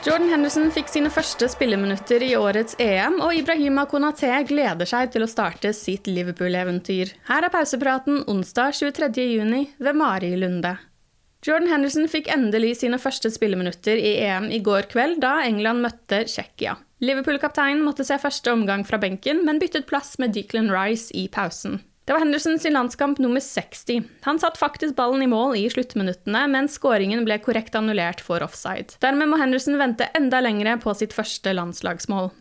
Jordan Henderson fikk sine første spilleminutter i årets EM, og Ibrahima Konaté gleder seg til å starte sitt Liverpool-eventyr. Her er pausepraten onsdag 23.6 ved Mari Lunde. Jordan Henderson fikk endelig sine første spilleminutter i EM i går kveld, da England møtte Tsjekkia. Liverpool-kapteinen måtte se første omgang fra benken, men byttet plass med Declan Rice i pausen. Det var Henderson sin landskamp nummer 60. Han satt faktisk ballen i mål i sluttminuttene, men skåringen ble korrekt annullert for offside. Dermed må Henderson vente enda lengre på sitt første landslagsmål.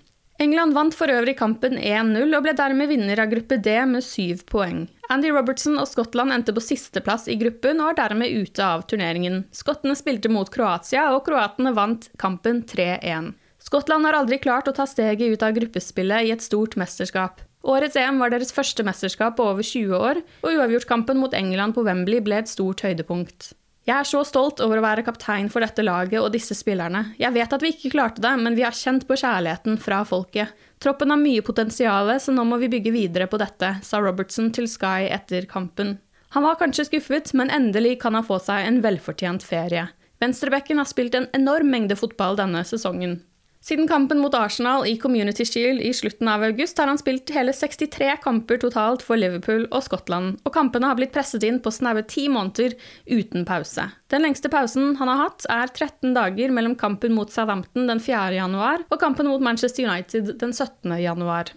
England vant for øvrig kampen 1-0 og ble dermed vinner av gruppe D med syv poeng. Andy Robertson og Skottland endte på sisteplass i gruppen og er dermed ute av turneringen. Skottene spilte mot Kroatia, og kroatene vant kampen 3-1. Skottland har aldri klart å ta steget ut av gruppespillet i et stort mesterskap. Årets EM var deres første mesterskap på over 20 år, og uavgjortkampen mot England på Wembley ble et stort høydepunkt. Jeg er så stolt over å være kaptein for dette laget og disse spillerne. Jeg vet at vi ikke klarte det, men vi har kjent på kjærligheten fra folket. Troppen har mye potensial, så nå må vi bygge videre på dette, sa Robertson til Sky etter kampen. Han var kanskje skuffet, men endelig kan han få seg en velfortjent ferie. Venstrebekken har spilt en enorm mengde fotball denne sesongen. Siden kampen mot Arsenal i Community Shield i slutten av august har han spilt hele 63 kamper totalt for Liverpool og Skottland, og kampene har blitt presset inn på snaue ti måneder uten pause. Den lengste pausen han har hatt, er 13 dager mellom kampen mot Southampton den 4. januar og kampen mot Manchester United den 17. januar.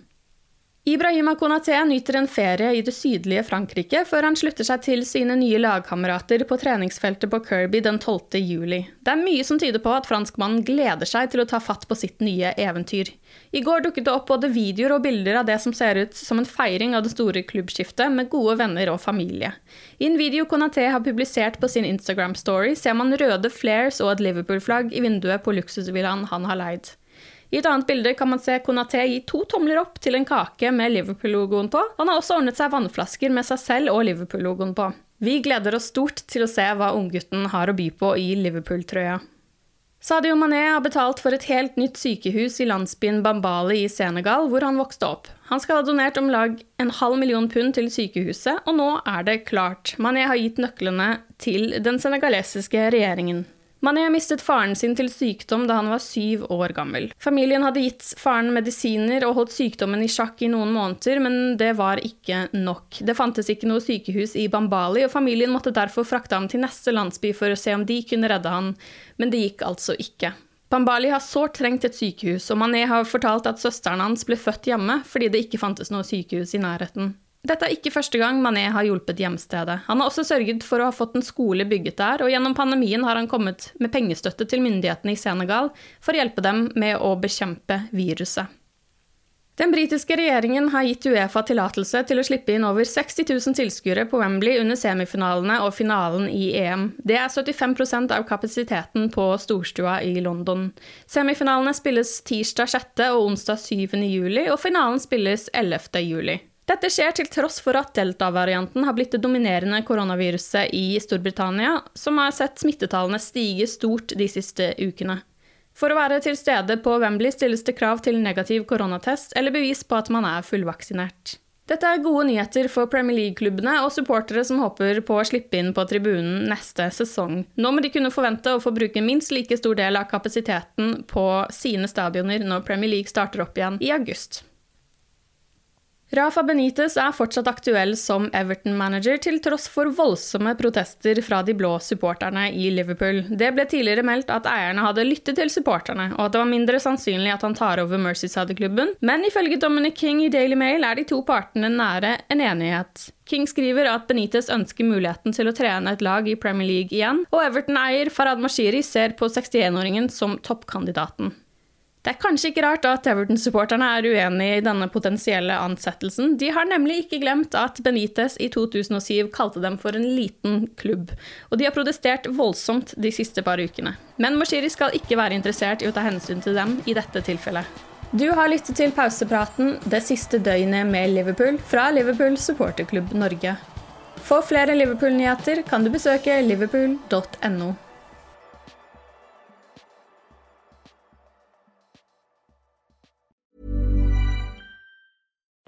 Ibrahima Konaté nyter en ferie i det sydlige Frankrike før han slutter seg til sine nye lagkamerater på treningsfeltet på Kirby den 12. juli. Det er mye som tyder på at franskmannen gleder seg til å ta fatt på sitt nye eventyr. I går dukket det opp både videoer og bilder av det som ser ut som en feiring av det store klubbskiftet, med gode venner og familie. I en video Konaté har publisert på sin Instagram-story, ser man røde flares og et Liverpool-flagg i vinduet på luksusvillaen han har leid. I et annet bilde kan man se Konaté gi to tomler opp til en kake med Liverpool-logoen på. Han har også ordnet seg vannflasker med seg selv og Liverpool-logoen på. Vi gleder oss stort til å se hva unggutten har å by på i Liverpool-trøya. Sadio Mané har betalt for et helt nytt sykehus i landsbyen Bambali i Senegal, hvor han vokste opp. Han skal ha donert om lag en halv million pund til sykehuset, og nå er det klart. Mané har gitt nøklene til den senegalesiske regjeringen. Mané mistet faren sin til sykdom da han var syv år gammel. Familien hadde gitt faren medisiner og holdt sykdommen i sjakk i noen måneder, men det var ikke nok. Det fantes ikke noe sykehus i Bambali, og familien måtte derfor frakte ham til neste landsby for å se om de kunne redde han, men det gikk altså ikke. Bambali har sårt trengt et sykehus, og Mané har fortalt at søsteren hans ble født hjemme fordi det ikke fantes noe sykehus i nærheten. Dette er ikke første gang Mané har hjulpet hjemstedet. Han har også sørget for å ha fått en skole bygget der, og gjennom pandemien har han kommet med pengestøtte til myndighetene i Senegal for å hjelpe dem med å bekjempe viruset. Den britiske regjeringen har gitt Uefa tillatelse til å slippe inn over 60 000 tilskuere på Wembley under semifinalene og finalen i EM. Det er 75% av kapasiteten på storstua i London. Semifinalene spilles tirsdag 6. og onsdag 7. juli, og finalen spilles 11. juli. Dette skjer til tross for at delta-varianten har blitt det dominerende koronaviruset i Storbritannia, som har sett smittetallene stige stort de siste ukene. For å være til stede på Wembley stilles det krav til negativ koronatest eller bevis på at man er fullvaksinert. Dette er gode nyheter for Premier League-klubbene og supportere som håper på å slippe inn på tribunen neste sesong. Nå må de kunne forvente å få bruke minst like stor del av kapasiteten på sine stadioner når Premier League starter opp igjen i august. Rafa Benitez er fortsatt aktuell som Everton-manager, til tross for voldsomme protester fra de blå supporterne i Liverpool. Det ble tidligere meldt at eierne hadde lyttet til supporterne, og at det var mindre sannsynlig at han tar over Mercyside-klubben, men ifølge Dominic King i Daily Mail er de to partene nære en enighet. King skriver at Benitez ønsker muligheten til å trene et lag i Premier League igjen, og Everton-eier Farad Mashiri ser på 61-åringen som toppkandidaten. Det er kanskje ikke rart at Everton-supporterne er uenig i denne potensielle ansettelsen. De har nemlig ikke glemt at Benitez i 2007 kalte dem for en liten klubb, og de har protestert voldsomt de siste par ukene. Men Moshiri skal ikke være interessert i å ta hensyn til dem i dette tilfellet. Du har lyttet til pausepraten det siste døgnet med Liverpool fra Liverpool supporterklubb Norge. For flere Liverpool-nyheter kan du besøke liverpool.no.